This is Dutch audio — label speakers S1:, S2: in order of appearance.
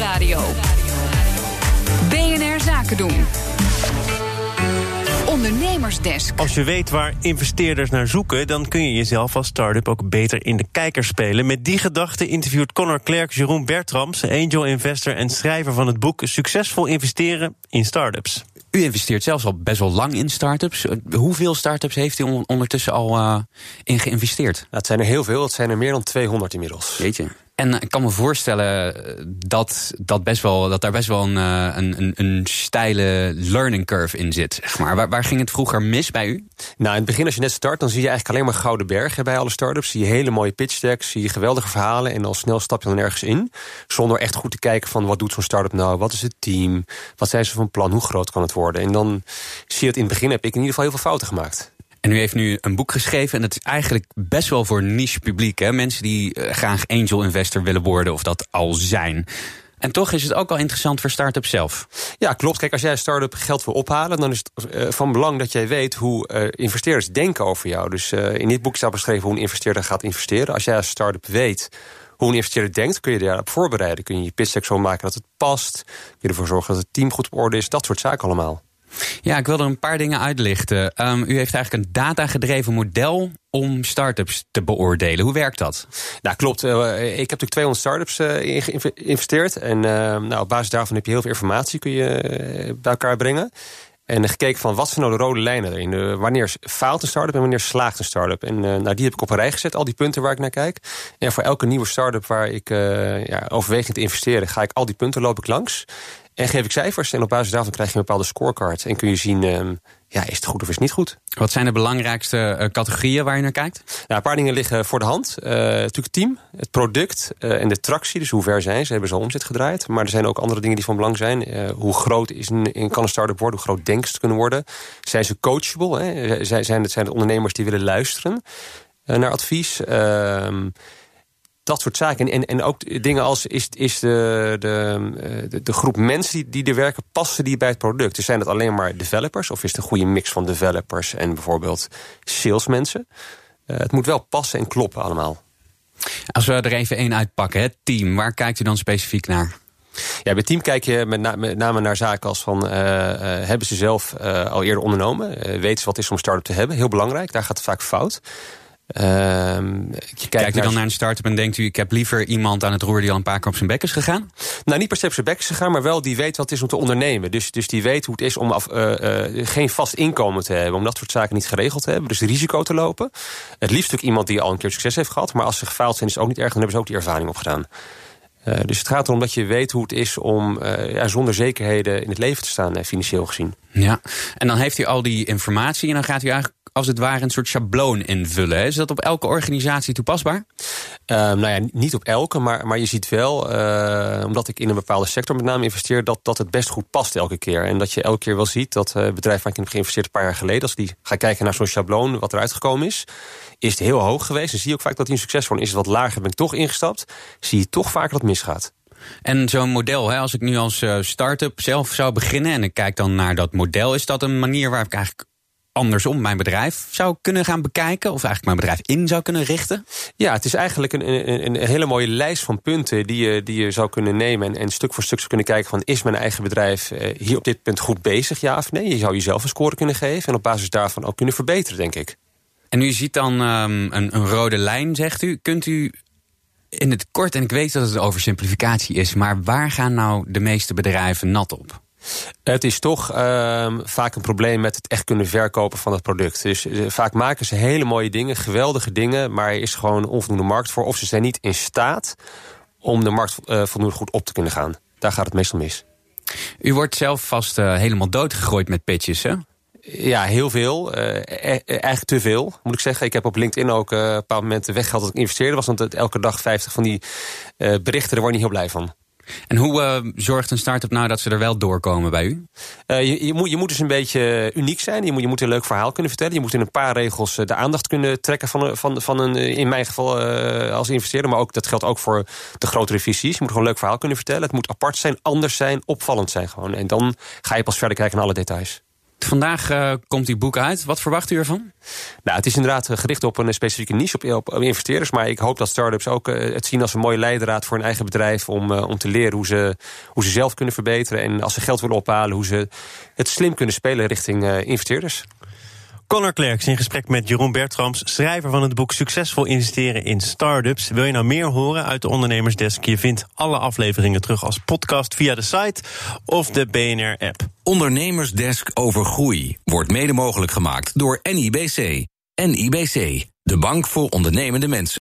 S1: Nieuwsradio. BNR Zaken doen. Ondernemersdesk.
S2: Als je weet waar investeerders naar zoeken, dan kun je jezelf als start-up ook beter in de kijker spelen. Met die gedachte interviewt Connor Klerk Jeroen Bertrams, angel investor en schrijver van het boek Succesvol investeren in startups.
S3: U investeert zelfs al best wel lang in startups. Hoeveel startups heeft u ondertussen al uh, in geïnvesteerd? Nou,
S4: het zijn er heel veel. Het zijn er meer dan 200 inmiddels.
S3: Weet je. En ik kan me voorstellen dat, dat, best wel, dat daar best wel een, eh, een, een, steile learning curve in zit. Maar. waar, waar ging het vroeger mis bij u?
S4: Nou, in het begin als je net start, dan zie je eigenlijk alleen maar gouden bergen bij alle startups. Zie je hele mooie pitch decks, zie je geweldige verhalen en al snel stap je dan ergens in. Zonder echt goed te kijken van wat doet zo'n startup nou, wat is het team, wat zijn ze van plan, hoe groot kan het worden. En dan zie je het in het begin heb ik in ieder geval heel veel fouten gemaakt.
S3: En u heeft nu een boek geschreven en dat is eigenlijk best wel voor niche publiek. Hè? Mensen die eh, graag angel investor willen worden of dat al zijn. En toch is het ook wel interessant voor start-up zelf.
S4: Ja, klopt. Kijk, als jij een start-up geld wil ophalen... dan is het eh, van belang dat jij weet hoe uh, investeerders denken over jou. Dus in dit boek staat beschreven hoe een investeerder gaat investeren. Als jij als start-up weet hoe een investeerder denkt... kun je daarop voorbereiden. Kun je je pitch zo maken dat het past. Kun je ervoor zorgen dat het team goed op orde is. Dat soort zaken allemaal.
S3: Ja, ik wil er een paar dingen uitlichten. Um, u heeft eigenlijk een datagedreven model om start-ups te beoordelen. Hoe werkt dat?
S4: Nou, klopt. Uh, ik heb natuurlijk 200 start-ups uh, geïnvesteerd. En uh, nou, op basis daarvan heb je heel veel informatie kun je, bij elkaar brengen. En gekeken van wat zijn nou de rode lijnen erin. wanneer faalt een start-up en wanneer slaagt een start-up. En nou, die heb ik op een rij gezet, al die punten waar ik naar kijk. En voor elke nieuwe start-up waar ik ja, overwegend te investeren... ga ik al die punten loop ik langs. En geef ik cijfers en op basis daarvan krijg je een bepaalde scorecard. En kun je zien, uh, ja, is het goed of is het niet goed.
S3: Wat zijn de belangrijkste uh, categorieën waar je naar kijkt?
S4: Nou, een paar dingen liggen voor de hand. Uh, natuurlijk het team, het product en de tractie. Dus hoe ver zijn ze, hebben ze al omzet gedraaid. Maar er zijn ook andere dingen die van belang zijn. hoe groot is een, kan een start-up worden, hoe groot denken ze kunnen worden. Zijn ze coachable? Hè? Zijn, zijn, het, zijn het ondernemers die willen luisteren naar advies? Ehm, dat soort zaken. En, en ook dingen als is, is de, de, de, groep mensen die, die er werken, passen die bij het product? Dus zijn het alleen maar developers? Of is het een goede mix van developers en bijvoorbeeld salesmensen? Uh, het moet wel passen en kloppen allemaal.
S3: Als we er even één uitpakken, het team, waar kijkt u dan specifiek naar?
S4: Ja, bij team kijk je met, name naar zaken als van... Uh, uh, hebben ze zelf al eerder ondernomen? weten ze wat is om start-up te hebben? Heel belangrijk, daar gaat het vaak fout.
S3: Je kijkt, u dan naar een start-up en denkt u... ik heb liever iemand aan het roer die al een paar keer op zijn bek is gegaan?
S4: Nou, niet per se op zijn bek is gegaan, maar wel die weet wat het is om te ondernemen. Dus, dus die weet hoe het is om af, uh, uh, geen vast inkomen te hebben. Om dat soort zaken niet geregeld te hebben. Dus risico te lopen. Het liefst ook iemand die al een keer succes heeft gehad. Maar als ze gefaald zijn is het ook niet erg. Dan hebben ze ook die ervaring opgedaan. Uh, dus het gaat erom dat je weet hoe het is om uh, ja, zonder zekerheden in het leven te staan, financieel gezien.
S3: Ja, en dan heeft u al die informatie en dan gaat u eigenlijk als het ware een soort schabloon invullen. Is dat op elke organisatie toepasbaar?
S4: Uh, nou ja, niet op elke, maar, maar je ziet wel, uh, omdat ik in een bepaalde sector met name investeer, dat, dat het best goed past elke keer. En dat je elke keer wel ziet dat uh, het bedrijf waar ik in heb geïnvesteerd een paar jaar geleden, als die gaat kijken naar zo'n schabloon wat eruit gekomen is, is het heel hoog geweest. En zie je ook vaak dat hij een succes wordt. Is het wat lager, ben ik toch ingestapt, zie je toch vaak dat het misgaat.
S3: En zo'n model, hè, als ik nu als start-up zelf zou beginnen en ik kijk dan naar dat model, is dat een manier waar ik eigenlijk andersom mijn bedrijf zou kunnen gaan bekijken? Of eigenlijk mijn bedrijf in zou kunnen richten?
S4: Ja, het is eigenlijk een, een, een hele mooie lijst van punten die je, die je zou kunnen nemen. En, en stuk voor stuk zou kunnen kijken van is mijn eigen bedrijf eh, hier op dit punt goed bezig, ja of nee? Je zou jezelf een score kunnen geven en op basis daarvan ook kunnen verbeteren, denk ik.
S3: En u ziet dan um, een, een rode lijn, zegt u. Kunt u in het kort, en ik weet dat het een oversimplificatie is, maar waar gaan nou de meeste bedrijven nat op?
S4: Het is toch uh, vaak een probleem met het echt kunnen verkopen van het product. Dus uh, vaak maken ze hele mooie dingen, geweldige dingen, maar er is gewoon onvoldoende markt voor. Of ze zijn niet in staat om de markt uh, voldoende goed op te kunnen gaan. Daar gaat het meestal mis.
S3: U wordt zelf vast uh, helemaal doodgegooid met pitches, hè?
S4: Ja, heel veel. Uh, eigenlijk te veel, moet ik zeggen. Ik heb op LinkedIn ook uh, een bepaald moment weggehaald dat ik investeerde was. Want elke dag 50 van die uh, berichten, daar word ik niet heel blij van.
S3: En hoe uh, zorgt een start-up nou dat ze er wel doorkomen bij u?
S4: Uh, je, je, moet, dus een beetje uniek zijn. Je moet, je moet een leuk verhaal kunnen vertellen. Je moet in een paar regels de aandacht kunnen trekken van, van, van een, in mijn geval als investeerder. Maar ook, dat geldt ook voor de grotere visies. Je moet gewoon een leuk verhaal kunnen vertellen. Het moet apart zijn, anders zijn, opvallend zijn gewoon. En dan ga je pas verder kijken naar alle details.
S3: Vandaag uh, komt die boek uit. Wat verwacht u ervan?
S4: Nou, het is inderdaad gericht op een specifieke niche, op, investeerders. Maar ik hoop dat start-ups ook het zien als een mooie leidraad voor een eigen bedrijf. Om, om te leren hoe ze, hoe ze zelf kunnen verbeteren. En als ze geld willen ophalen, hoe ze het slim kunnen spelen richting investeerders.
S2: Connor Klerks in gesprek met Jeroen Bertrams, schrijver van het boek Succesvol investeren in startups. Wil je nou meer horen uit de ondernemersdesk? Je vindt alle afleveringen terug als podcast via de site of de BNR-app.
S1: Ondernemersdesk over groei wordt mede mogelijk gemaakt door NIBC. NIBC, de bank voor ondernemende mensen.